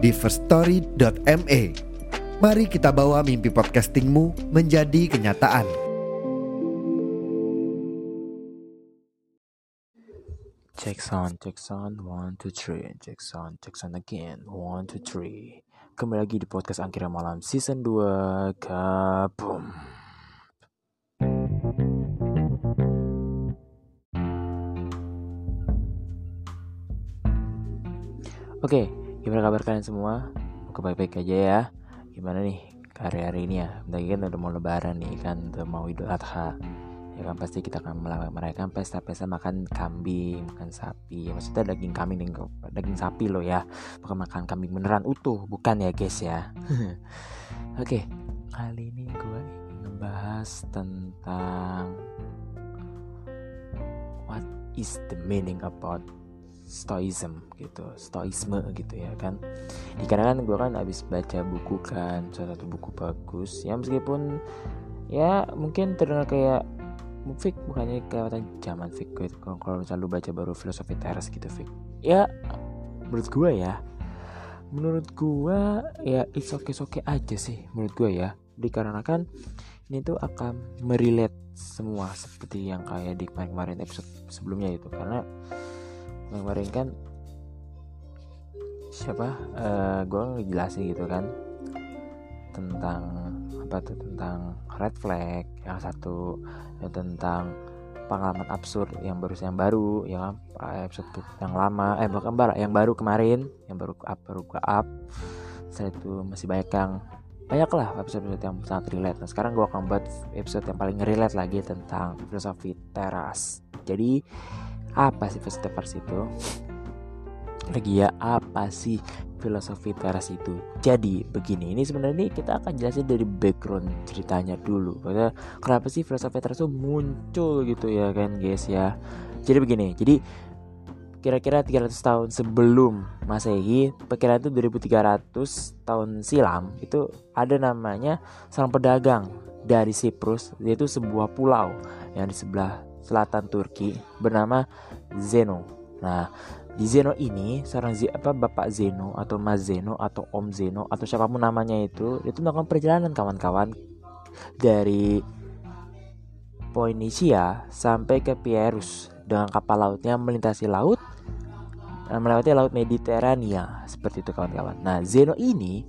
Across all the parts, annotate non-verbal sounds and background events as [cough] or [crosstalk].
di firststory.me. Mari kita bawa mimpi podcastingmu menjadi kenyataan. Check sound, check sound, one, two, three, check sound, check sound again, one, two, three. Kembali lagi di podcast Angkira Malam season 2 Kabum. Oke, gimana kabar kalian semua? Semoga baik-baik aja ya. Gimana nih hari-hari ini ya? Bentar kan udah mau lebaran nih kan, udah mau idul adha ya kan pasti kita akan merayakan pesta-pesta makan kambing, makan sapi. Ya, maksudnya daging kambing dan daging sapi loh ya. Bukan makan kambing beneran utuh, bukan ya guys ya. [laughs] Oke, kali ini gue ingin ngebahas tentang what is the meaning about stoicism gitu stoisme gitu ya kan. Di karena kan gue kan habis baca buku kan salah satu buku bagus ya meskipun ya mungkin terdengar kayak fik bukannya kelewatan zaman fik gitu. Kalau misalnya lu baca baru filosofi teras gitu fik. Ya menurut gue ya menurut gue ya it's okay okay aja sih menurut gue ya. Dikarenakan ini tuh akan merelate semua seperti yang kayak di kemarin-kemarin episode sebelumnya itu karena kemarin kan siapa uh, gue ngejelasin gitu kan tentang apa tuh tentang red flag yang satu ya tentang pengalaman absurd yang baru yang baru ya episode yang lama eh bukan baru yang baru kemarin yang baru up baru ke up. Setelah itu masih banyak yang banyak lah episode-episode yang sangat relate. Nah sekarang gue akan buat episode yang paling relate lagi tentang filosofi teras. Jadi apa sih teras itu? Lagi ya apa sih filosofi teras itu? Jadi begini ini sebenarnya kita akan jelasin dari background ceritanya dulu. Kenapa sih filosofi teras itu muncul gitu ya kan guys ya? Jadi begini jadi kira-kira 300 tahun sebelum Masehi, perkiraan itu 2300 tahun silam itu ada namanya seorang pedagang dari Siprus, yaitu sebuah pulau yang di sebelah selatan Turki bernama Zeno. Nah, di Zeno ini seorang Z, apa Bapak Zeno atau Mas Zeno atau Om Zeno atau siapa pun namanya itu itu melakukan perjalanan kawan-kawan dari Poinisia sampai ke Pierus dengan kapal lautnya melintasi laut dan melewati laut Mediterania seperti itu kawan-kawan. Nah Zeno ini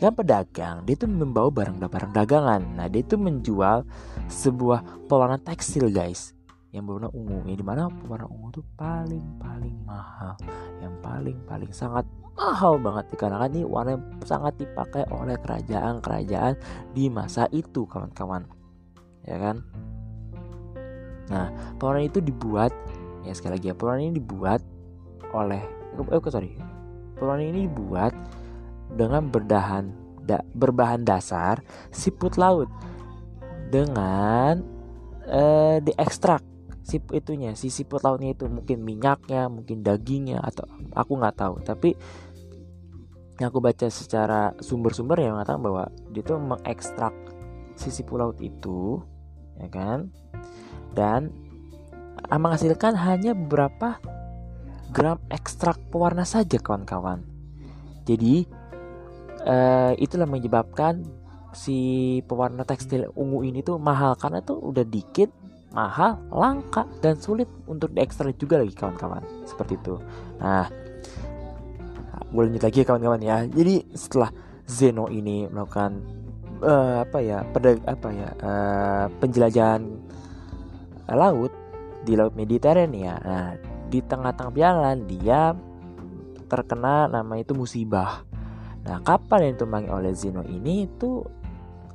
kan pedagang dia itu membawa barang-barang dagangan. Nah dia itu menjual sebuah pewarna tekstil guys yang berwarna ungu. Yang di mana warna ungu itu paling paling mahal. Yang paling paling sangat mahal banget. Dikarenakan ini warna yang sangat dipakai oleh kerajaan-kerajaan di masa itu kawan-kawan. Ya kan? Nah pewarna itu dibuat ya sekali lagi ya pewarna ini dibuat oleh eh sorry. Pewarna ini dibuat dengan berdahan da, berbahan dasar siput laut dengan eh, diekstrak si itunya si siput lautnya itu mungkin minyaknya mungkin dagingnya atau aku nggak tahu. Tapi yang aku baca secara sumber-sumber yang mengatakan bahwa dia tuh mengekstrak si siput laut itu ya kan? Dan menghasilkan hanya beberapa gram ekstrak pewarna saja kawan-kawan. Jadi uh, itulah menyebabkan si pewarna tekstil ungu ini tuh mahal karena tuh udah dikit mahal, langka, dan sulit untuk diekstrak juga lagi kawan-kawan. Seperti itu. Nah, boleh lanjut lagi ya kawan-kawan ya. Jadi setelah Zeno ini melakukan uh, apa ya, pada apa ya, uh, penjelajahan uh, laut di laut Mediterania. Nah, di tengah-tengah jalan dia terkena nama itu musibah. Nah, kapal yang ditumpangi oleh Zeno ini itu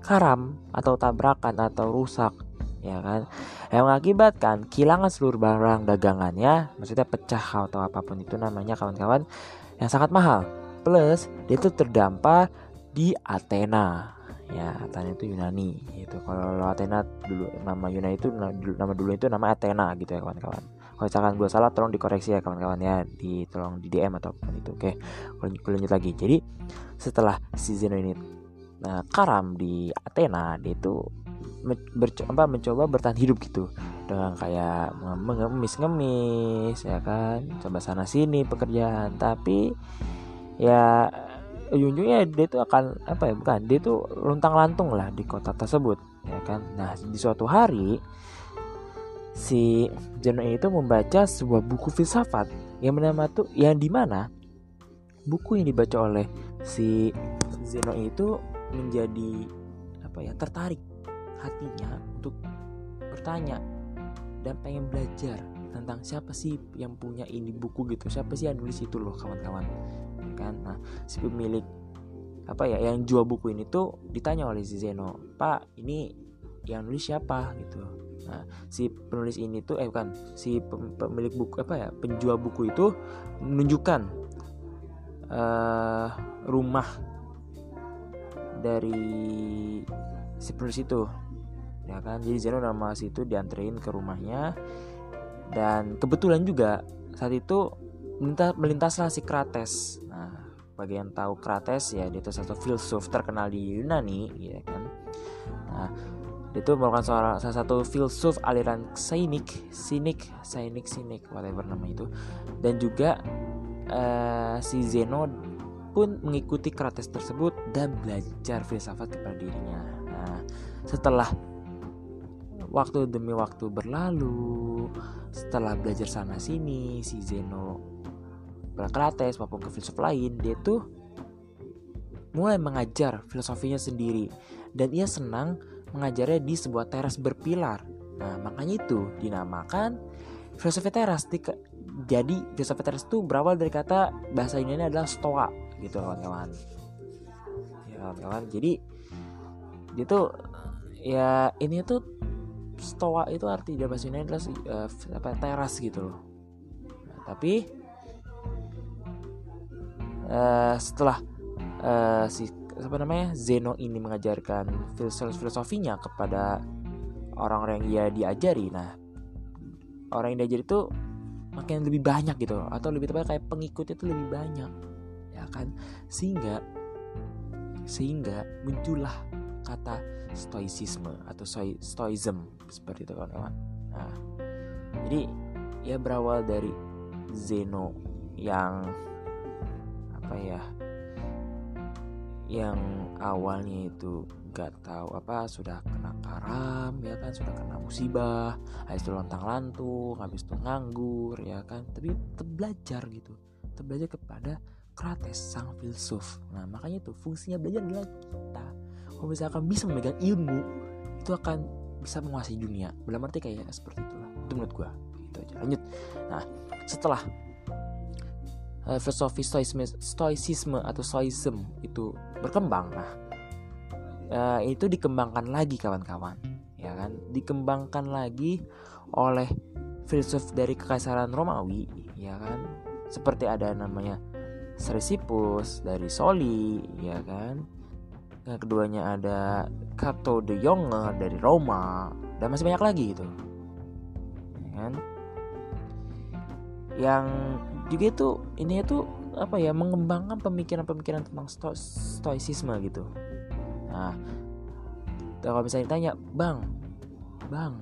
karam atau tabrakan atau rusak ya kan? Yang mengakibatkan kehilangan seluruh barang dagangannya maksudnya pecah atau apa pun itu namanya kawan-kawan yang sangat mahal. Plus dia tuh terdampar di Athena. Ya Athena itu Yunani itu kalau Athena dulu nama Yunani itu nama dulu itu nama Athena gitu ya kawan-kawan. Kalau misalkan gue salah tolong dikoreksi ya kawan-kawan ya. Di tolong di DM atau apa itu oke? Kalau lanjut lagi. Jadi setelah Zeno ini nah, karam di Athena dia itu mencoba, mencoba bertahan hidup gitu. Dengan kayak mengemis-ngemis ya kan? Coba sana sini pekerjaan. Tapi ya ujung-ujungnya dia itu akan apa ya bukan dia itu luntang lantung lah di kota tersebut ya kan? Nah di suatu hari si Zeno itu membaca sebuah buku filsafat yang bernama tuh yang di mana buku yang dibaca oleh si Zeno itu menjadi apa ya tertarik hatinya untuk bertanya dan pengen belajar tentang siapa sih yang punya ini buku gitu siapa sih yang nulis itu loh kawan-kawan. Kan? Nah si pemilik apa ya yang jual buku ini tuh ditanya oleh si Zeno pak ini yang nulis siapa? Gitu. Nah si penulis ini tuh eh bukan si pemilik buku apa ya penjual buku itu menunjukkan uh, rumah dari si penulis itu ya kan? Jadi Zeno nama si itu dianterin ke rumahnya. Dan kebetulan juga saat itu melintas melintaslah si Krates. Nah bagi yang tahu Krates ya dia itu satu filsuf terkenal di Yunani ya kan? Nah itu merupakan seorang salah satu filsuf aliran Sainik Sinik Sainik Sinik whatever nama itu. Dan juga uh, si Zeno pun mengikuti Krates tersebut dan belajar filsafat kepada dirinya. Nah setelah waktu demi waktu berlalu setelah belajar sana sini si Zeno Krates maupun ke filsuf lain dia tuh mulai mengajar filosofinya sendiri. Dan ia senang mengajarnya di sebuah teras berpilar. Nah makanya itu dinamakan filosofi teras. Di, jadi filosofi teras itu berawal dari kata bahasa Yunani adalah stoa gitu kawan-kawan. Ya kawan-kawan. Jadi itu ya ini tuh stoa itu arti dalam bahasa Yunani adalah uh, apa teras gitu loh. Nah, tapi uh, setelah uh, si apa namanya Zeno ini mengajarkan filosof filosofinya kepada orang-orang yang ia diajari, nah orang yang diajari itu makin lebih banyak gitu loh. atau lebih tepat kayak pengikutnya itu lebih banyak ya kan sehingga sehingga muncullah kata stoicisme atau stoicism seperti itu kawan-kawan. Nah, jadi ya berawal dari Zeno yang apa ya yang awalnya itu nggak tahu apa sudah kena karam ya kan sudah kena musibah habis itu lontang lantung habis itu nganggur ya kan. Tapi tetap belajar gitu tetap belajar kepada Krates sang filsuf. Nah makanya itu fungsinya belajar adalah kita kalau misalkan bisa memegang ilmu itu akan bisa menguasai dunia. Belum arti kayak seperti itulah. Itu menurut gue gitu aja. Lanjut. Nah setelah uh, filosofi stoicisme, stoicisme atau stoicism itu berkembang nah uh, itu dikembangkan lagi kawan-kawan. Ya kan? Dikembangkan lagi oleh filsuf dari kekaisaran Romawi ya kan? Seperti ada namanya Chrysippus dari Soli ya kan yang keduanya ada Cato de Jonge dari Roma. Dan masih banyak lagi gitu. Ya kan? Yang juga itu ini itu apa ya mengembangkan pemikiran-pemikiran tentang sto stoicisme gitu. Nah kalau misalnya ditanya bang bang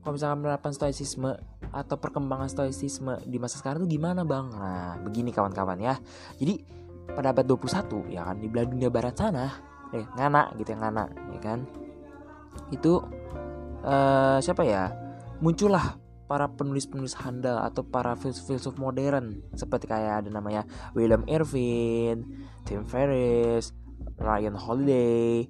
kalau misalnya menerapkan stoicisme atau perkembangan stoicisme di masa sekarang itu gimana bang? Nah begini kawan-kawan ya. Jadi pada abad 21 ya kan di belahan dunia barat sana eh ngana gitu ya ngana ya kan itu uh, siapa ya muncullah para penulis-penulis handal atau para filsuf-filsuf modern seperti kayak ada namanya William Irvin, Tim Ferriss, Ryan Holiday,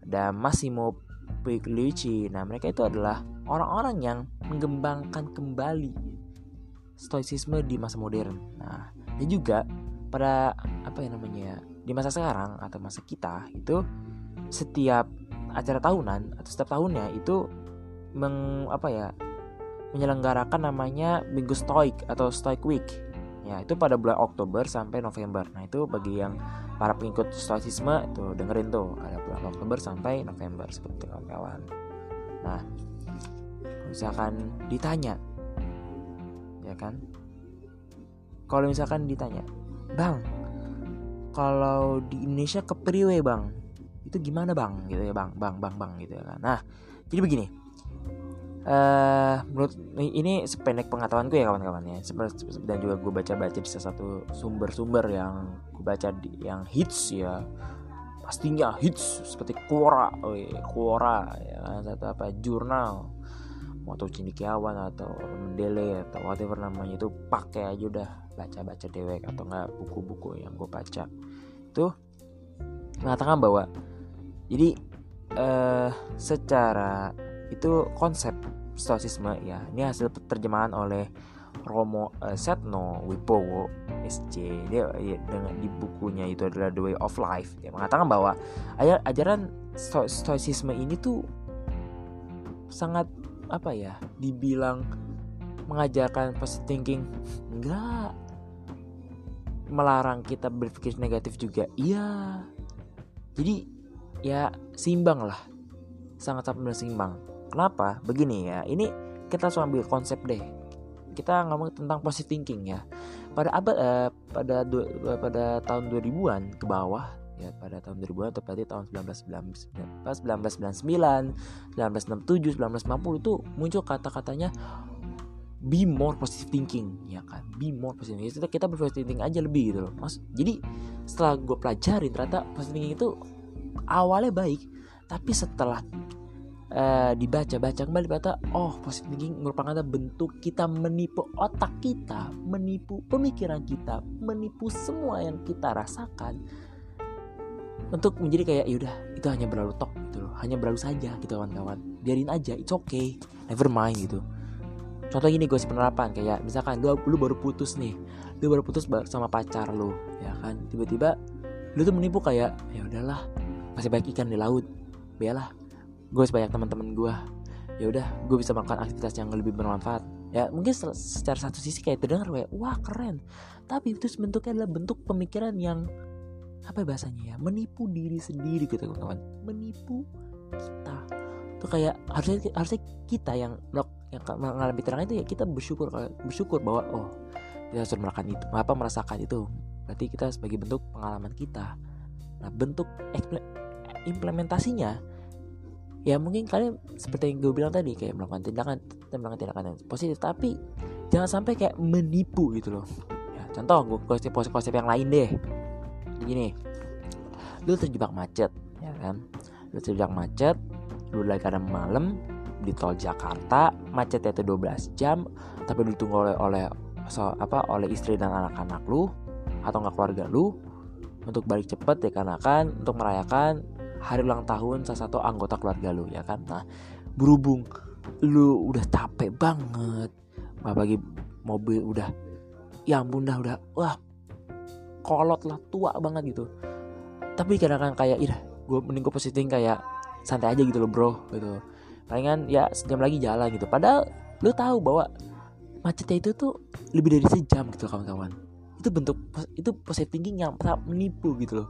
dan Massimo Pigliucci. Nah, mereka itu adalah orang-orang yang mengembangkan kembali stoicisme di masa modern. Nah, dan juga pada apa ya namanya di masa sekarang atau masa kita itu setiap acara tahunan atau setiap tahunnya itu meng apa ya menyelenggarakan namanya minggu stoik atau stoik week Ya, itu pada bulan Oktober sampai November. Nah, itu bagi yang para pengikut stoicisme itu dengerin tuh ada bulan Oktober sampai November seperti kawan-kawan. Nah, misalkan ditanya ya kan? Kalau misalkan ditanya, "Bang, kalau di Indonesia ke priwe, Bang?" Itu gimana, Bang? gitu ya, Bang. Bang, Bang, Bang gitu ya kan. Nah, jadi begini uh, menurut ini sependek pengetahuanku ya kawan-kawan ya dan juga gue baca-baca di salah satu sumber-sumber yang gue baca di, yang hits ya pastinya hits seperti Quora, Quora ya kan atau apa jurnal atau cendikiawan atau mendele atau whatever namanya itu pakai aja udah baca-baca dewek atau enggak buku-buku yang gue baca. Itu mengatakan bahwa jadi uh, secara itu konsep stoicisme ya ini hasil terjemahan oleh Romo uh, Setno Wibowo SJ dia ya, dengan di bukunya itu adalah The Way of Life. Dia mengatakan bahwa ajaran sto stoicisme ini tuh sangat apa ya dibilang mengajarkan positive thinking enggak melarang kita berpikir negatif juga iya jadi ya simbang lah sangat sangat bersimbang Kenapa? Begini ya, ini kita langsung ambil konsep deh. Kita ngomong tentang positive thinking ya. Pada abad eh, pada du, pada tahun 2000-an ke bawah ya pada tahun 2000-an atau berarti tahun 1999, 1999, 1967, 1960 itu muncul kata-katanya be more positive thinking ya kan be more positive thinking kita kita berpositive thinking aja lebih gitu loh mas jadi setelah gue pelajarin ternyata positive thinking itu awalnya baik tapi setelah uh, dibaca-baca kembali kata oh positive thinking merupakan bentuk kita menipu otak kita menipu pemikiran kita menipu semua yang kita rasakan untuk menjadi kayak yaudah itu hanya berlalu tok gitu loh. Hanya berlalu saja gitu kawan-kawan. Biarin aja it's okay. Never mind gitu. Contoh gini gue penerapan. Kayak misalkan lu, lu baru putus nih. Lu baru putus sama pacar lu ya kan. Tiba-tiba lu tuh menipu kayak ya udahlah masih baik ikan di laut. Biarlah gue sebanyak teman-teman gue ya udah gue bisa melakukan aktivitas yang lebih bermanfaat. Ya mungkin secara satu sisi kayak terdengar kayak wah keren. Tapi itu bentuknya adalah bentuk pemikiran yang apa bahasanya ya menipu diri sendiri gitu kawan-kawan menipu kita tuh kayak harusnya harusnya kita yang yang mengalami terang itu ya kita bersyukur bersyukur bahwa oh kita sudah merasakan itu apa merasakan itu berarti kita sebagai bentuk pengalaman kita nah bentuk implementasinya ya mungkin kalian seperti yang gue bilang tadi kayak melakukan tindakan melakukan tindakan yang positif tapi jangan sampai kayak menipu gitu loh ya, contoh gue konsep-konsep yang lain deh gini lu terjebak macet ya kan? Lu terjebak macet lu lagi kadang malam di tol Jakarta macetnya itu 12 jam tapi ditunggu oleh oleh so, apa oleh istri dan anak-anak lu atau nggak keluarga lu untuk balik cepet ya karena kan untuk merayakan hari ulang tahun salah satu anggota keluarga lu ya kan? Nah berhubung lu udah capek banget apalagi mobil udah ya ampun dah udah wah kolot lah tua banget gitu. Tapi kadang-kadang kayak ih gue mending gue positif kayak santai aja gitu loh bro gitu. Palingan ya sejam lagi jalan gitu. Padahal lu tahu bahwa macetnya itu tuh lebih dari sejam gitu kawan-kawan. Itu bentuk itu positive thinking yang sangat menipu gitu loh.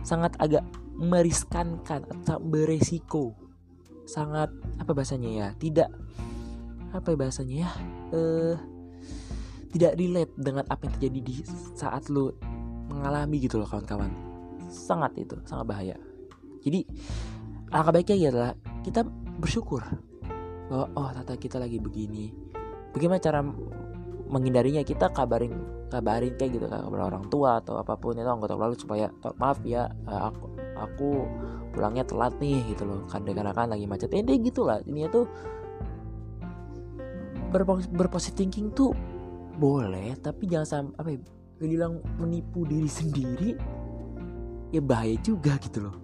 Sangat agak meriskankan atau beresiko. Sangat apa bahasanya ya tidak apa bahasanya ya eh tidak relate dengan apa yang terjadi di saat lu mengalami gitu loh kawan-kawan. Sangat itu sangat bahaya. Jadi alangkah baiknya ya adalah kita bersyukur bahwa oh tata kita lagi begini. Bagaimana cara menghindarinya? Kita kabarin kabarin kayak gitu kabar orang tua atau apa pun itu anggota keluarga supaya maaf ya eh, aku aku pulangnya telat nih gitu loh. Karena kan lagi macet. Ini gitu lah. Ini tuh berpositif thinking tuh boleh tapi jangan sampai apa ya bilang menipu diri sendiri ya bahaya juga gitu loh.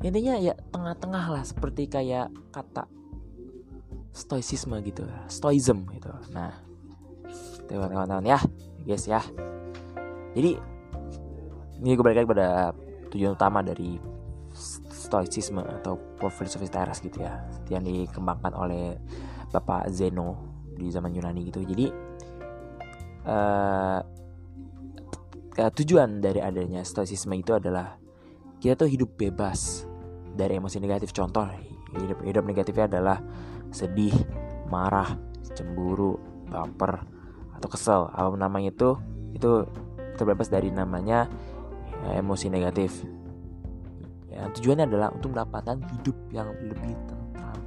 Intinya ya tengah-tengah lah seperti kayak kata stoicisme gitu stoism gitu. Nah teman-teman ya guys ya. Jadi ini gue balik lagi pada tujuan utama dari stoicisme atau filosofi teras gitu ya yang dikembangkan oleh Bapak Zeno di zaman Yunani gitu. Jadi uh, tujuan dari adanya stoicisme itu adalah kita tuh hidup bebas dari emosi negatif. Contoh hidup hidup negatifnya adalah sedih marah cemburu baper atau kesel. Apa namanya itu? Itu terbebas dari namanya ya, emosi negatif. Ya tujuannya adalah untuk mendapatkan hidup yang lebih tentram.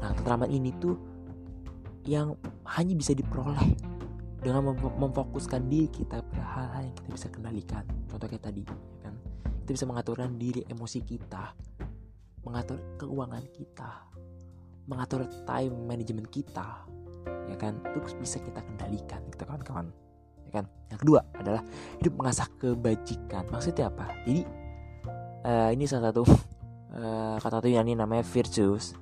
Nah tentraman ini tuh yang hanya bisa diperoleh dengan memfokuskan diri kita pada hal-hal yang kita bisa kendalikan. Contoh kayak tadi ya kan? Kita bisa mengaturkan diri emosi kita mengatur keuangan kita mengatur time management kita ya kan? Itu bisa kita kendalikan gitu kawan-kawan ya kan? Yang kedua adalah hidup mengasah kebajikan. Maksudnya apa? Jadi uh, ini salah satu [laughs] uh, kata satu yang ini namanya virtues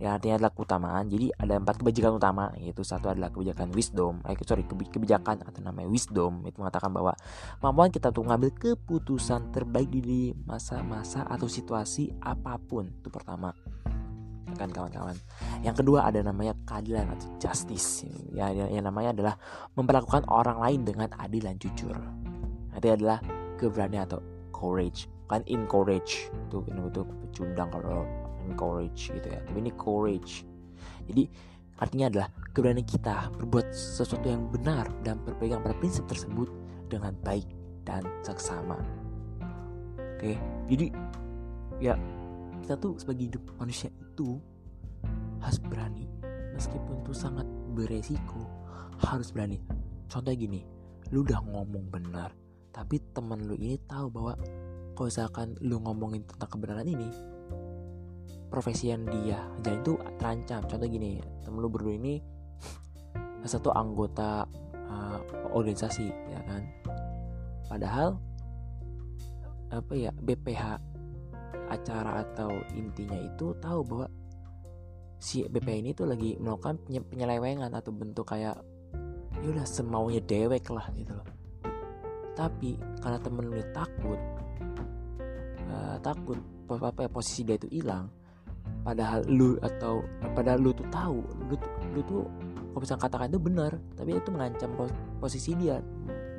yang artinya adalah keutamaan. Jadi ada empat kebijakan utama, yaitu satu adalah kebijakan wisdom, eh, sorry kebijakan atau namanya wisdom itu mengatakan bahwa kemampuan kita untuk mengambil keputusan terbaik di masa-masa atau situasi apa pun itu pertama kan kawan-kawan. Yang kedua ada namanya keadilan atau justice. Ya, yang, yang namanya adalah memperlakukan orang lain dengan adil dan jujur. Nanti adalah keberanian atau courage, kan encourage. Itu ini itu pecundang kalau encourage gitu ya. Tapi ini courage. Jadi artinya adalah keberanian kita berbuat sesuatu yang benar dan berpegang pada prinsip tersebut dengan baik dan seksama. Oke jadi ya kita tuh sebagai hidup manusia itu harus berani. Meskipun itu sangat beresiko harus berani. Contohnya gini lu udah ngomong benar tapi temen lu ini tahu bahwa kalau misalkan lu ngomongin tentang kebenaran ini profesi yang dia. Jadi itu terancam. Contoh gini temen lu berdua ini [laughs] satu anggota uh, organisasi ya kan? Padahal apa ya BPH acara atau intinya itu tahu bahwa si BPH ini tuh lagi melakukan penyelewengan atau bentuk kayak ya udah semaunya dewek lah gitu loh. Tapi karena temen lu takut uh, takut apa ya posisi dia itu hilang padahal lu atau padahal lu tuh tahu lu tuh lu tuh kalau misalkan katakan itu benar tapi itu mengancam posisi dia.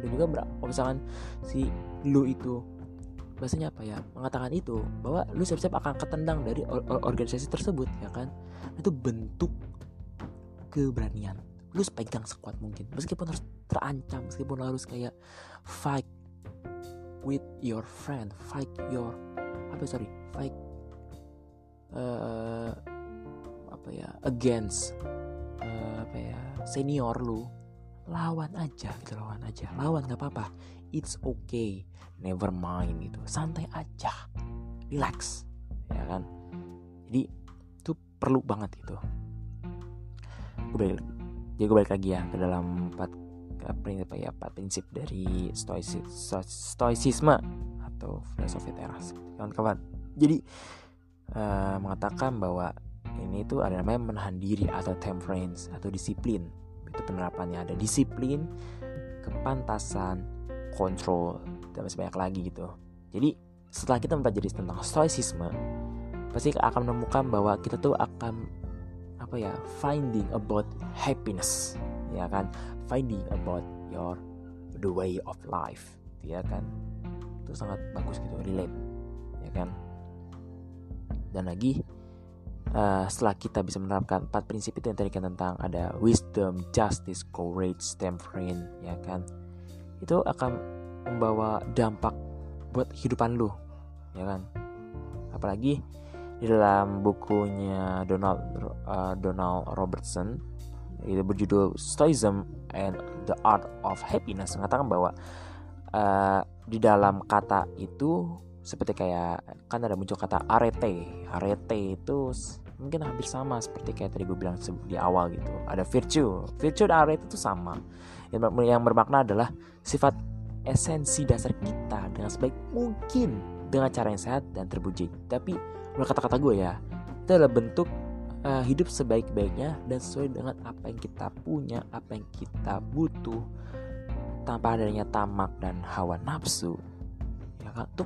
Dan juga kalau misalkan si lu itu bahasanya apa ya mengatakan itu bahwa lu siap-siap akan ketendang dari or organisasi tersebut ya kan? Itu bentuk keberanian. Lu pegang sekuat mungkin. Meskipun harus terancam meskipun harus kayak fight with your friend fight your apa sorry fight uh, apa ya against uh, apa ya senior lu. Lawan aja gitu lawan aja. Lawan nggak apa-apa. It's okay. Never mind gitu. Santai aja. Relax. Ya kan? Jadi itu perlu banget itu gue balik jadi gue balik lagi ya ke dalam empat prinsip ya empat prinsip dari stoicisme atau filosofi teras. Kawan-kawan. Jadi uh, mengatakan bahwa ini itu ada namanya menahan diri atau temperance atau disiplin. Itu penerapannya. Ada disiplin kepantasan kontrol dan masih banyak lagi gitu. Jadi setelah kita mempelajari tentang stoicisme pasti akan menemukan bahwa kita tuh akan apa ya finding about happiness ya kan? Finding about your the way of life ya kan? Itu sangat bagus gitu relate ya kan dan lagi uh, setelah kita bisa menerapkan empat prinsip itu yang tadi kan tentang ada wisdom, justice, courage, temperance, ya kan, itu akan membawa dampak buat kehidupan lu, ya kan. Apalagi di dalam bukunya Donald uh, Donald Robertson itu berjudul Stoicism and the Art of Happiness mengatakan bahwa uh, di dalam kata itu seperti kayak kan ada muncul kata arete. Arete itu mungkin hampir sama seperti kayak tadi gue bilang di awal gitu. Ada virtue. Virtue dan arete itu sama. Yang bermakna adalah sifat esensi dasar kita dengan sebaik mungkin dengan cara yang sehat dan terpuji. Tapi menurut kata-kata gue ya itu adalah bentuk uh, hidup sebaik-baiknya dan sesuai dengan apa yang kita punya apa yang kita butuh tanpa adanya tamak dan hawa nafsu. Ya kan? Itu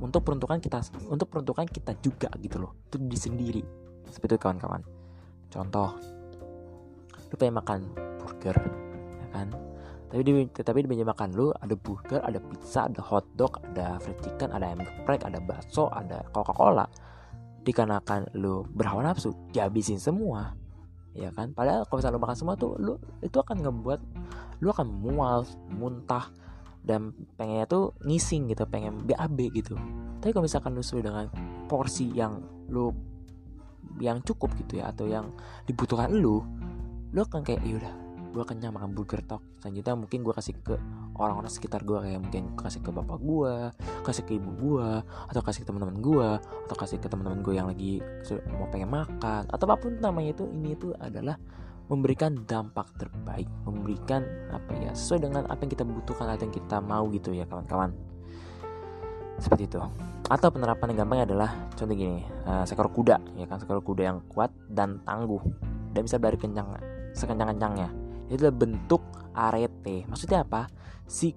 untuk peruntukan kita untuk peruntukan kita juga gitu loh. Itu di sendiri. Seperti itu kawan-kawan. Contoh lu pengen makan burger ya kan? Tapi di tapi di meja makan lu ada burger ada pizza ada hotdog ada fried chicken ada ayam geprek ada bakso ada coca cola dikarenakan lu berhawa nafsu dihabisin semua ya kan? Padahal kalau misalnya lu makan semua tuh lu itu akan ngebuat lu akan mual muntah dan pengennya tuh ngising gitu pengen BAB gitu. Tapi kalau misalkan lu sesuai dengan porsi yang lu yang cukup gitu ya atau yang dibutuhkan lu lu akan kayak yaudah gue kenyang makan burger tok selanjutnya. Mungkin gue kasih ke orang-orang sekitar gue kayak mungkin kasih ke bapak gue kasih ke ibu gue atau kasih ke teman-teman gue atau kasih ke teman-teman gue yang lagi mau pengen makan atau apa pun namanya itu ini itu adalah memberikan dampak terbaik memberikan apa ya sesuai dengan apa yang kita butuhkan atau yang kita mau gitu ya kawan-kawan. Seperti itu. Atau penerapan yang gampang adalah contoh gini uh, seekor kuda ya kan seekor kuda yang kuat dan tangguh dan bisa berlari kencang sekencang-kencangnya. Itu adalah bentuk arete. Maksudnya apa? Si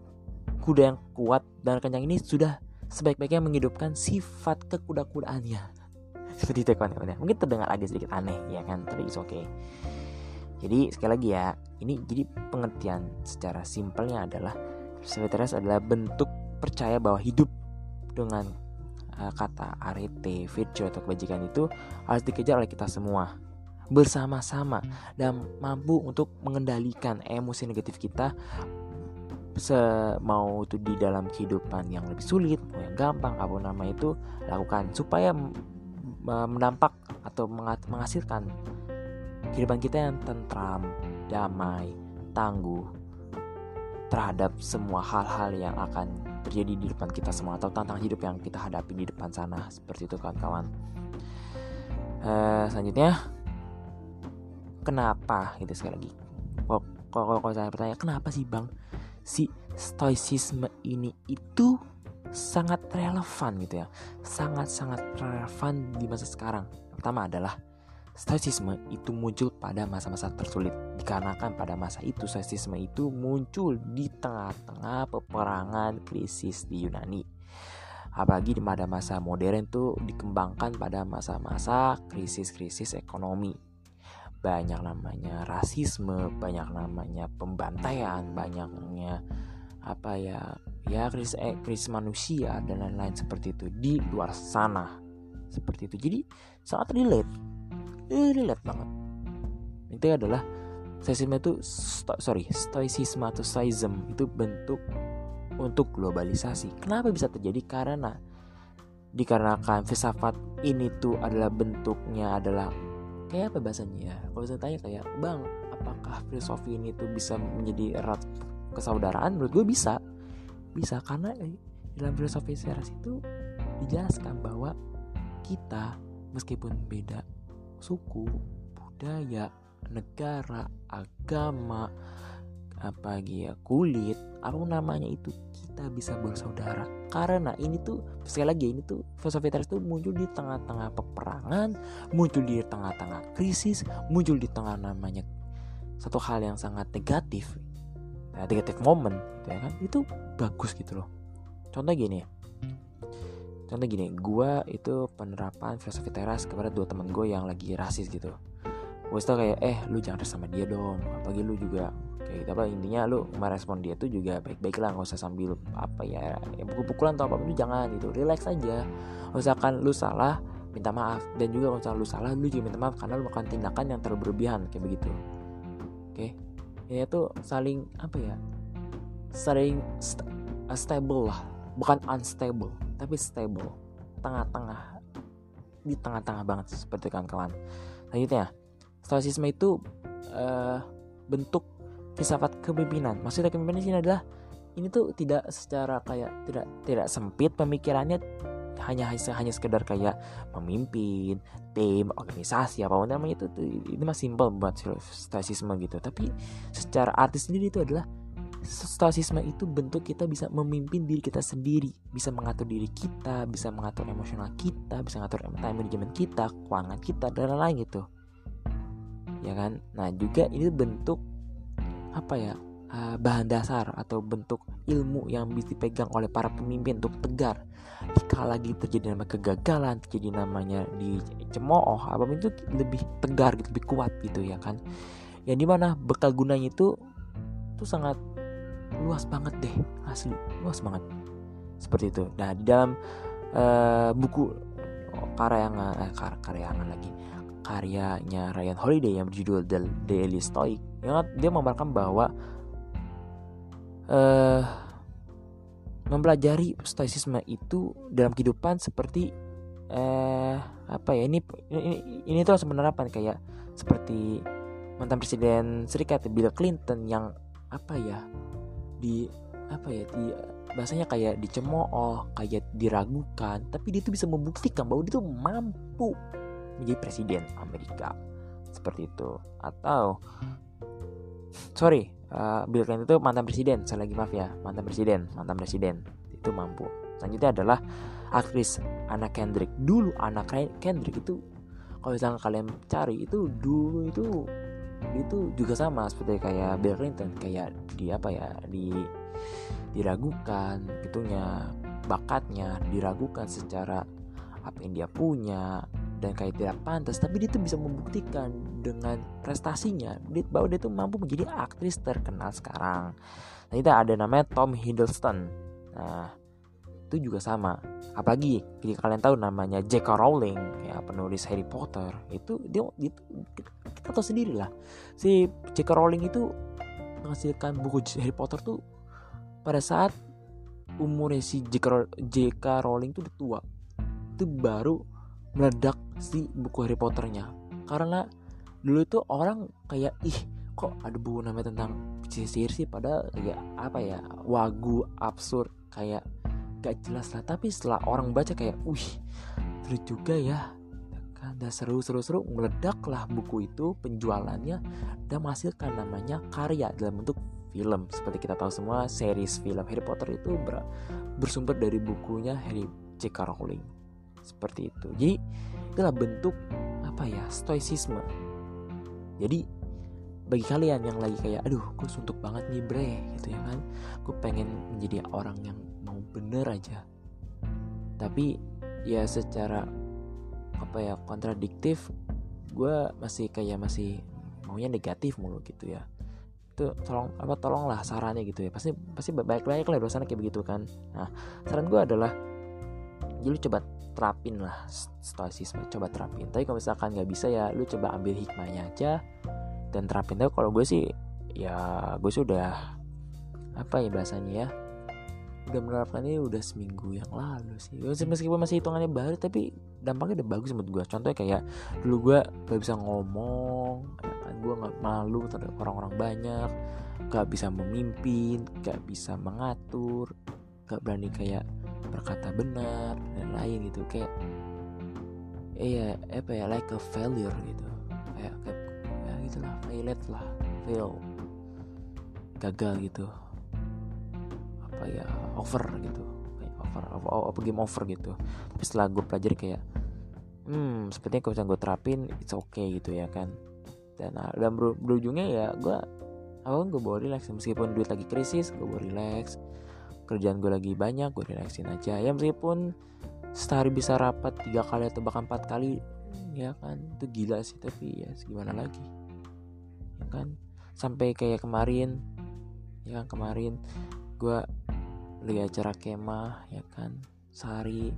kuda yang kuat dan kencang ini sudah sebaik-baiknya menghidupkan sifat kekuda-kudaannya. [laughs] Seperti itu kawan-kawan ya. mungkin terdengar agak sedikit aneh ya kan tapi oke okay jadi sekali lagi ya, ini jadi pengertian secara simpelnya adalah Seveteras adalah bentuk percaya bahwa hidup dengan uh, kata arete, virtue atau kebajikan itu harus dikejar oleh kita semua. Bersama-sama dan mampu untuk mengendalikan emosi negatif kita. Se mau itu di dalam kehidupan yang lebih sulit mau yang gampang apa nama itu lakukan supaya mendampak atau menghasilkan kehidupan kita yang tentram, damai, tangguh terhadap semua hal-hal yang akan terjadi di depan kita semua atau tantangan hidup yang kita hadapi di depan sana. Seperti itu kawan-kawan. Uh, selanjutnya kenapa? Gitu sekali lagi. Kalau kalau saya bertanya kenapa sih bang si stoicisme ini itu sangat relevan gitu ya? Sangat sangat relevan di masa sekarang. Pertama adalah Stoicisme itu muncul pada masa-masa tersulit dikarenakan pada masa itu stoicisme itu muncul di tengah-tengah peperangan krisis di Yunani. Apalagi di pada masa modern itu dikembangkan pada masa-masa krisis-krisis ekonomi. Banyak namanya rasisme, banyak namanya pembantaian, banyaknya apa ya ya krisis eh, krisis manusia dan lain-lain seperti itu di luar sana seperti itu jadi sangat relate eh, banget. Itu adalah stoicisme itu sto, sorry stoicisme atau stoicism itu bentuk untuk globalisasi. Kenapa bisa terjadi? Karena dikarenakan filsafat ini tuh adalah bentuknya adalah kayak apa bahasanya ya? Kalau saya tanya kayak bang apakah filosofi ini tuh bisa menjadi erat kesaudaraan? Menurut gue bisa. Bisa karena dalam filosofi seras itu dijelaskan bahwa kita meskipun beda suku, budaya, negara, agama, apa lagi ya kulit, apa namanya itu kita bisa bersaudara. Karena ini tuh sekali lagi ini tuh filsafat teras tuh muncul di tengah-tengah peperangan, muncul di tengah-tengah krisis, muncul di tengah namanya satu hal yang sangat negatif, negatif moment, gitu ya kan? Itu bagus gitu loh. Contoh gini contoh gini gue itu penerapan filosofi teras kepada dua teman gue yang lagi rasis gitu. Gue tau kayak eh lu jangan sama dia dong. Apalagi lu juga kayak gitu. Apa intinya lu merespon dia tuh juga baik-baik lah nggak usah sambil apa ya, ya pukul-pukulan atau apa itu jangan gitu. Relax aja. Misalkan lu salah minta maaf. Dan juga kalau lu salah lu juga minta maaf karena lu melakukan tindakan yang terlalu berlebihan kayak begitu. Oke? Okay? ini tuh saling apa ya saling st stable lah. Bukan unstable tapi stable. Tengah-tengah di tengah-tengah banget seperti kawan-kawan. Selanjutnya stoicisme itu uh, bentuk filsafat kepemimpinan. Maksudnya kepemimpinan di sini adalah ini tuh tidak secara kayak tidak tidak sempit pemikirannya hanya hanya sekedar kayak memimpin tim organisasi apa pun namanya itu, itu ini mah simple buat stoicisme gitu. Tapi secara artis sendiri itu adalah stoicisme itu bentuk kita bisa memimpin diri kita sendiri, bisa mengatur diri kita, bisa mengatur emosional kita, bisa mengatur time management kita, keuangan kita dan lain-lain gitu. Ya kan? Nah, juga ini bentuk apa ya? Eh, bahan dasar atau bentuk ilmu yang bisa dipegang oleh para pemimpin untuk tegar jika lagi terjadi nama kegagalan terjadi namanya dicemooh apa itu lebih tegar gitu lebih kuat gitu ya kan yang di mana bekal gunanya itu itu sangat luas banget deh asli. Luas banget. Seperti itu. Nah di dalam uh, buku oh, karyangan eh, kar karyangan lagi. Karyanya Ryan Holiday yang berjudul The Daily Stoic. Yang dia memaparkan bahwa uh, mempelajari stoicisme itu dalam kehidupan seperti eh apa ya ini ini ini tuh langsung menerapkan kayak seperti mantan presiden Serikat Bill Clinton yang apa ya di apa ya di bahasanya kayak dicemooh kayak diragukan tapi dia tuh bisa membuktikan bahwa dia tuh mampu menjadi presiden Amerika. Seperti itu. Atau sorry uh, Bill Clinton itu mantan presiden saya lagi maaf ya mantan presiden mantan presiden itu mampu. Selanjutnya adalah aktris Anna Kendrick. Dulu anak Kendrick itu kalau misalnya kalian cari itu dulu itu itu juga sama seperti kayak Bill Clinton kayak di apa ya di diragukan itunya bakatnya diragukan secara apa yang dia punya dan kayak tidak pantas. Tapi dia tuh bisa membuktikan dengan prestasinya. Bahwa dia tuh mampu menjadi aktris terkenal sekarang. Nah itu ada namanya Tom Hiddleston. Nah itu juga sama apalagi jika kalian tahu namanya J.K. Rowling ya penulis Harry Potter itu dia itu kita tahu sendiri lah si J.K. Rowling itu menghasilkan buku Harry Potter tuh pada saat umurnya si J.K. Rowling tuh udah tua itu baru meledak si buku Harry Potternya karena dulu tuh orang kayak ih kok ada buku namanya tentang sihir sih padahal ya apa ya wagu absurd kayak gak jelas lah. Tapi setelah orang baca kayak wih seru juga ya. Kan? Dan seru seru seru meledaklah buku itu penjualannya dan menghasilkan namanya karya dalam bentuk film. Seperti kita tahu semua series film Harry Potter itu ber bersumber dari bukunya Harry J.K. Rowling. Seperti itu. Jadi itulah bentuk apa ya stoicisme. Jadi bagi kalian yang lagi kayak aduh gue suntuk banget nih bre gitu ya kan? Gue pengen menjadi orang yang mau bener aja. Tapi ya secara apa ya kontradiktif gue masih kayak masih maunya negatif mulu gitu ya. Itu tolong apa tolonglah sarannya gitu ya. Pasti pasti baik baik lah dosanya kayak begitu kan. Nah saran gue adalah jadi coba terapin lah stoicisme coba terapin. Tapi kalau misalkan nggak bisa ya lu coba ambil hikmahnya aja dan terapin. Tapi kalau gue sih ya gue sudah apa ya bahasanya ya udah menerapkan ini udah seminggu yang lalu sih. Meskipun masih hitungannya baru tapi dampaknya udah bagus menurut gue contohnya kayak dulu gue gak bisa ngomong ya kan gue nggak malu terhadap orang-orang banyak gak bisa memimpin gak bisa mengatur gak berani kayak berkata benar dan lain gitu. Kayak iya apa ya like a failure gitu. Kayak kayak gitulah failed lah fail gagal gitu ya over gitu. Kayak over apa game over gitu. Tapi setelah gue pelajari kayak hmm sepertinya kalau misalnya gue terapin it's okay gitu ya kan. Dan ah, dan ber berujungnya ya gue awal gue bawa relax. Meskipun duit lagi krisis gue bawa relax. Kerjaan gue lagi banyak gue relaxin aja. Ya meskipun sehari bisa rapat tiga kali atau bahkan empat kali ya kan itu gila sih. Tapi ya gimana lagi? Ya kan? Sampai kayak kemarin ya kan kemarin gue lagi acara kemah ya kan? Sehari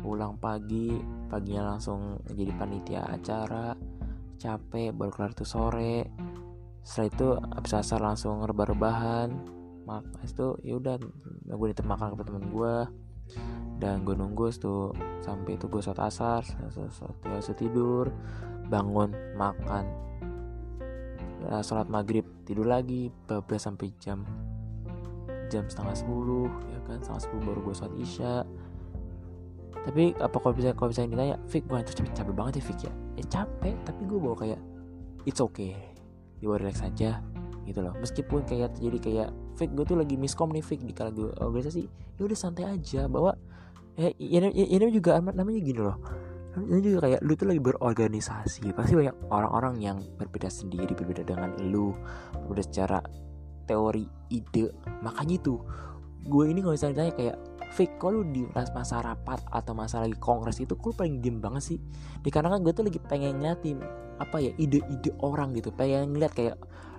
pulang pagi paginya langsung jadi panitia acara capek baru kelar tuh sore. Setelah itu abis asar langsung rebah-rebahan mak itu ya udah gue nitip makan ke temen gue dan gue nunggu itu sampai itu gue sholat asar sholat tidur bangun makan. Uh, sholat maghrib tidur lagi bablas sampai jam jam setengah sepuluh ya kan setengah sepuluh baru gue sholat isya. Tapi apa kalau bisa kalau bisa ditanya Fik gue itu capek, capek banget ya Fik ya? Ya capek tapi gue bawa kayak it's okay dibawa relax aja gitu loh. Meskipun kayak terjadi kayak Fik gue tuh lagi miskom nih Fik di kala gue organisasi ya udah santai aja bahwa ya, ya, ya, ya, juga namanya gini loh. Ini juga kayak lu tuh lagi berorganisasi. Pasti banyak orang-orang yang berbeda sendiri berbeda dengan lu berbeda secara teori ide. Makanya itu gue ini kalau misalnya ditanya kayak fake kalau di masa rapat atau masa lagi kongres itu gue paling diem banget sih? Dikarenakan gue tuh lagi pengen ngeliatin apa ya ide-ide orang gitu. Pengen ngeliat kayak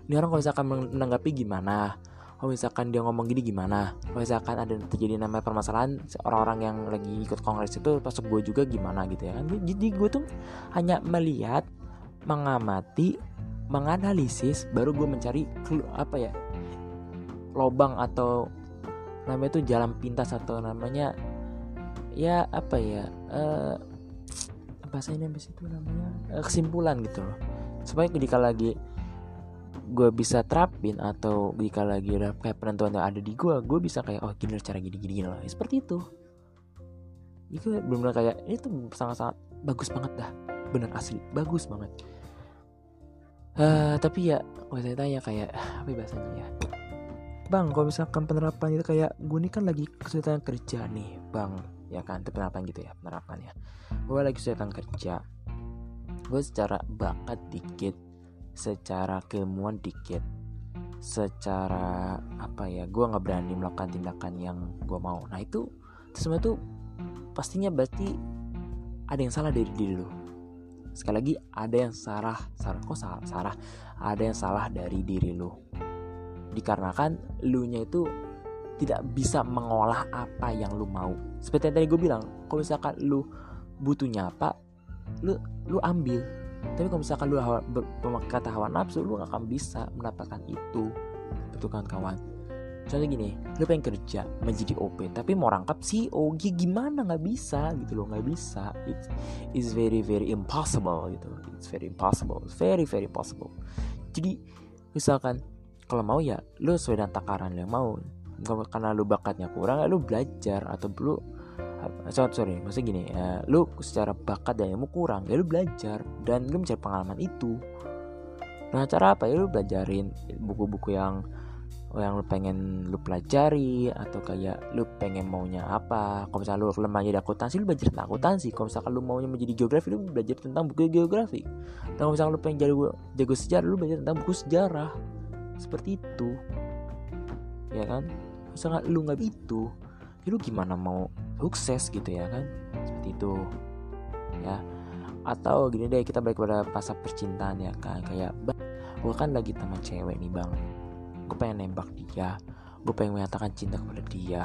ini orang kalau misalkan menanggapi gimana? Kalau misalkan dia ngomong gini gimana? Kalau misalkan ada terjadi namanya permasalahan orang-orang yang lagi ikut kongres itu pas gue juga gimana? Gitu ya kan. Jadi gue tuh hanya melihat mengamati menganalisis baru gue mencari apa ya lobang atau namanya itu jalan pintas atau namanya ya apa ya uh, bahasa ini habis itu namanya uh, kesimpulan gitu loh. Supaya ketika lagi gue bisa terapin atau jika lagi ada kayak penentuan yang ada di gue gue bisa kayak oh gini cara gini gini, lah ya, seperti itu. Itu benar-benar kayak itu sangat-sangat bagus banget dah. Bener asli. Bagus banget. Uh, tapi ya kalau saya tanya kayak apa ya bahasanya ya bang kalau misalkan penerapan itu kayak gue ini kan lagi kesulitan kerja nih bang. Ya kan itu penerapan gitu ya penerapannya gue lagi kesulitan kerja. Gue secara bakat dikit secara keilmuan dikit secara apa ya gue nggak berani melakukan tindakan yang gue mau. Nah itu, semua itu pastinya berarti ada yang salah dari diri lu. Sekali lagi ada yang salah salah kok salah salah? Ada yang salah dari diri lu dikarenakan lu nya itu tidak bisa mengolah apa yang lu mau. Seperti yang tadi gue bilang kalau misalkan lu butuhnya apa lu lu ambil. Tapi kalau misalkan lu hawa, kata hawa nafsu lu gak akan bisa mendapatkan itu. Betul kan kawan? Contohnya gini lu pengen kerja menjadi OP tapi mau rangkap CEO gimana? Nggak bisa gitu loh nggak bisa. It's, it's very very impossible gitu it's very impossible it's very very possible jadi misalkan kalau mau ya lu sesuai dengan takaran yang mau. Karena lu bakatnya kurang ya lu belajar atau lu sorry, sorry maksudnya gini ya, lu secara bakat dan ilmu kurang ya lu belajar dan lu mencari pengalaman itu. Nah cara apa ya lu belajarin buku-buku yang yang lu pengen lu pelajari atau kayak lu pengen maunya apa? Kalau misalnya lu lemah jadi akuntansi lu belajar tentang akuntansi. Kalau misalkan lu maunya menjadi geografi lu belajar tentang buku geografi. Dan kalau misalkan lu pengen jadi jago sejarah lu belajar tentang buku sejarah seperti itu. Ya kan? Misalkan lu nggak itu ya lu gimana mau sukses gitu ya kan? Seperti itu. Ya. Atau gini deh kita balik pada masa percintaan ya kan kayak gue kan lagi teman cewek nih bang. Gue pengen nembak dia. Gue pengen menyatakan cinta kepada dia.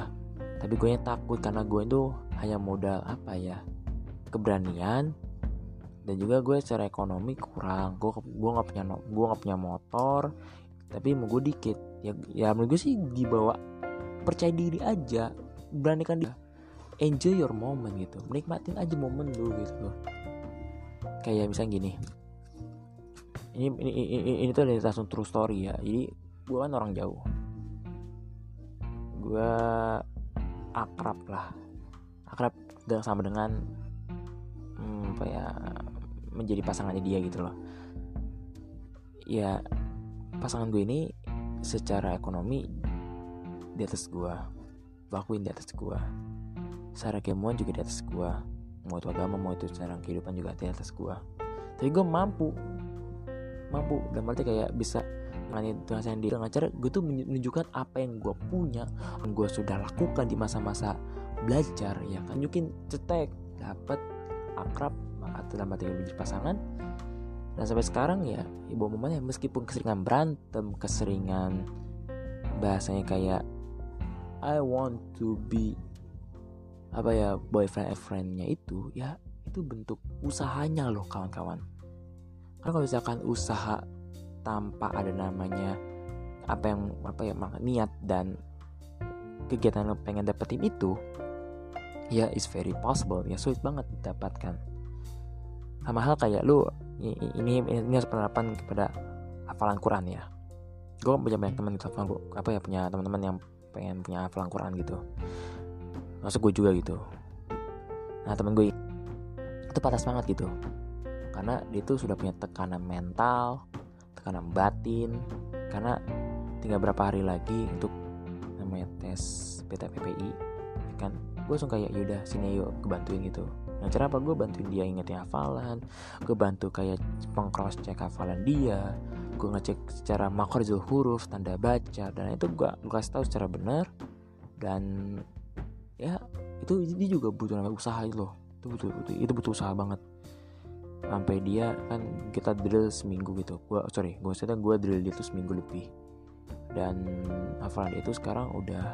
Tapi gue takut karena gue itu hanya modal apa ya? Keberanian. Dan juga gue secara ekonomi kurang. Gue gue nggak punya gue nggak punya motor tapi mau gue dikit. Ya ya menurut gue sih dibawa percaya diri aja. Beranikan dia enjoy your moment gitu. Menikmatin aja momen lu gitu. Loh kayak misalnya gini. Ini ini ini, ini tuh dari langsung true story ya. Jadi gue kan orang jauh. Gue akrab lah. Akrab dengan sama dengan hmm, apa ya menjadi pasangannya dia gitu loh. Ya pasangan gue ini secara ekonomi di atas gue lakuin di atas gue secara keilmuan juga di atas gue mau itu agama mau itu cara kehidupan juga di atas gue tapi gue mampu mampu. Dan berarti kayak bisa dengan diri dengan cara gue tuh menunjukkan apa yang gue punya yang gue sudah lakukan di masa-masa belajar ya kan? Mungkin cetek dapat akrab atau dalam arti menjadi pasangan dan sampai sekarang ya ibu mamanya meskipun keseringan berantem keseringan bahasanya kayak I want to be apa ya boyfriend friendnya itu ya itu bentuk usahanya loh kawan-kawan. Karena kalau misalkan usaha tanpa ada namanya apa yang apa ya niat dan kegiatan lo pengen dapetin itu ya is very possible ya sulit banget didapatkan. Sama hal kayak lu ini ini, harus penerapan kepada hafalan Quran ya. Gue punya banyak teman gitu apa ya punya teman-teman yang pengen punya hafalan Quran gitu. Masuk gue juga gitu. Nah temen gue itu patas banget gitu. Karena dia tuh sudah punya tekanan mental tekanan batin karena tinggal berapa hari lagi untuk namanya tes PTPPI ya kan? Gue langsung kayak yaudah sini yuk gue bantuin gitu Nah cara apa gue bantuin dia ingetin hafalan? Gue bantu kayak pengcross check hafalan dia Gue ngecek secara makrorizul huruf, tanda baca Dan itu gue, gue kasih tahu secara benar. Dan ya itu dia juga butuh namanya usaha itu loh. Itu butuh, butuh itu butuh usaha banget. Sampai dia kan kita drill seminggu gitu. Gua sorry gue cerita gue drill dia tuh seminggu lebih. Dan hafalan dia itu sekarang udah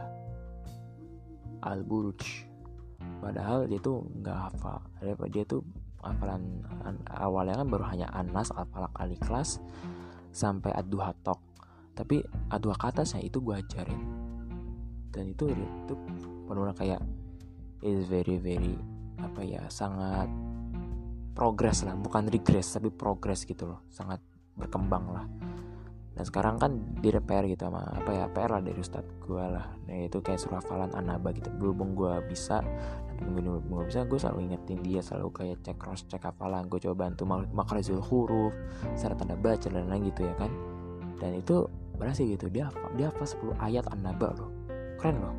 al buruj padahal dia tuh nggak hafal. Dia tuh hafalan awalnya kan baru hanya anas alfalak ali kelas sampai aduh hatok tapi aduh atasnya itu gue ajarin. Dan itu itu penuh kayak is very very apa ya sangat progres lah. Bukan regress tapi progres gitu loh. Sangat berkembang lah dan sekarang kan di PR gitu sama apa ya PR lah dari ustadz gue lah. Nah itu kayak suruh hafalan anaba gitu. Berhubung gue bisa dan gue bisa gue selalu ingetin dia selalu kayak cek cross cek hafalan gue coba bantu makhrajul huruf secara tanda baca dan lain gitu ya kan. Dan itu berhasil gitu dia dia hafal 10 ayat anaba loh. Keren loh.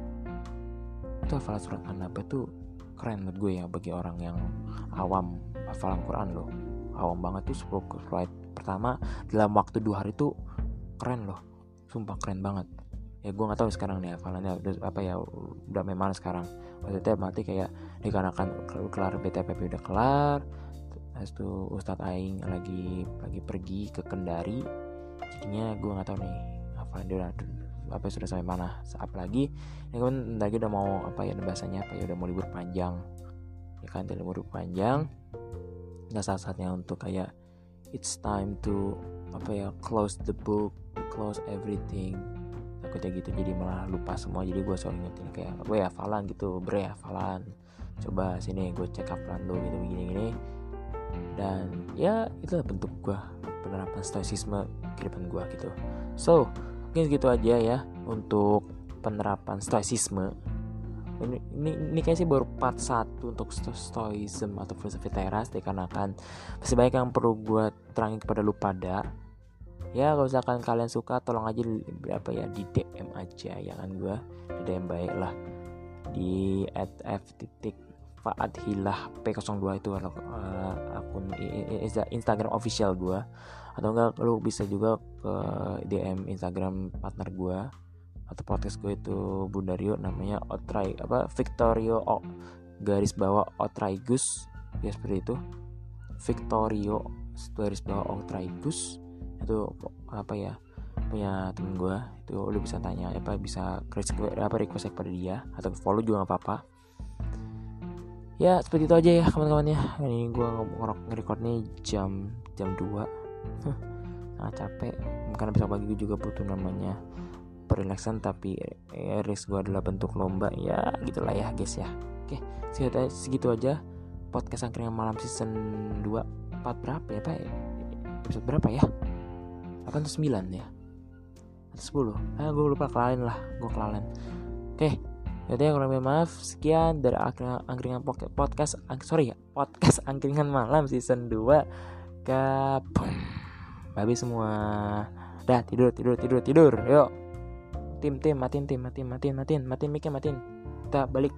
Itu hafalan surat anaba tuh keren menurut gue ya bagi orang yang awam hafalan Quran loh. Awam banget tuh 10 slide pertama dalam waktu dua hari tuh keren loh. Sumpah keren banget. Ya gue nggak tahu sekarang nih hafalannya udah apa ya udah memang sekarang. Maksudnya mati kayak dikarenakan kelar BTPP udah kelar terus tuh Ustadz Aing lagi lagi pergi ke Kendari. Jadinya gue nggak tahu nih hafalan dia udah apa sudah sampai mana. Apalagi ini kan lagi udah mau apa ya bahasanya apa ya udah mau libur panjang. Ya kan libur panjang. Nggak saat saatnya untuk kayak it's time to apa ya close the book close everything. Takutnya gitu jadi malah lupa semua. Jadi gue selalu ingetin kayak gue ya hafalan gitu. Bre hafalan coba sini gue cek hafalan lo gitu begini gini dan ya itulah bentuk gue penerapan stoicisme kehidupan gue gitu. So mungkin segitu aja ya untuk penerapan stoicisme. Ini ini, ini kayak sih baru part satu untuk stoicism atau filosofi teras dikarenakan masih banyak yang perlu gue terangin kepada lu pada ya kalau misalkan kalian suka tolong aja di, apa ya di DM aja ya kan gue di DM baik lah. Di at f titik Hilah P02 itu uh, akun Instagram official gue atau enggak lu bisa juga ke DM Instagram partner gue atau podcast gue itu Bundario namanya Otrai apa Victorio o, garis bawah Otraigus. Ya seperti itu. Victorio garis bawah Otraigus itu apa ya punya temen gue itu lu bisa tanya apa bisa request apa request kepada dia atau follow juga gak apa-apa. Ya seperti itu aja ya kawan-kawan ya. Ini gue nge-record nih jam jam 2 [laughs] sangat capek. Karena besok pagi gue juga butuh namanya perelaksan tapi eh, race gue adalah bentuk lomba. Ya gitulah ya guys ya. Oke segitu, segitu aja podcast angkringan malam season 2 part berapa ya pak? Episode berapa ya 8 atau 9 ya? Atau 10 ah gue lupa kelalin lah gue kelalin oke jadi ya kurang maaf sekian dari angkringan podcast sorry ya podcast angkringan malam season 2 kapum babi semua. Dah tidur tidur tidur tidur. Yuk. Tim tim matiin tim matiin matiin matiin matiin miknya matiin kita balik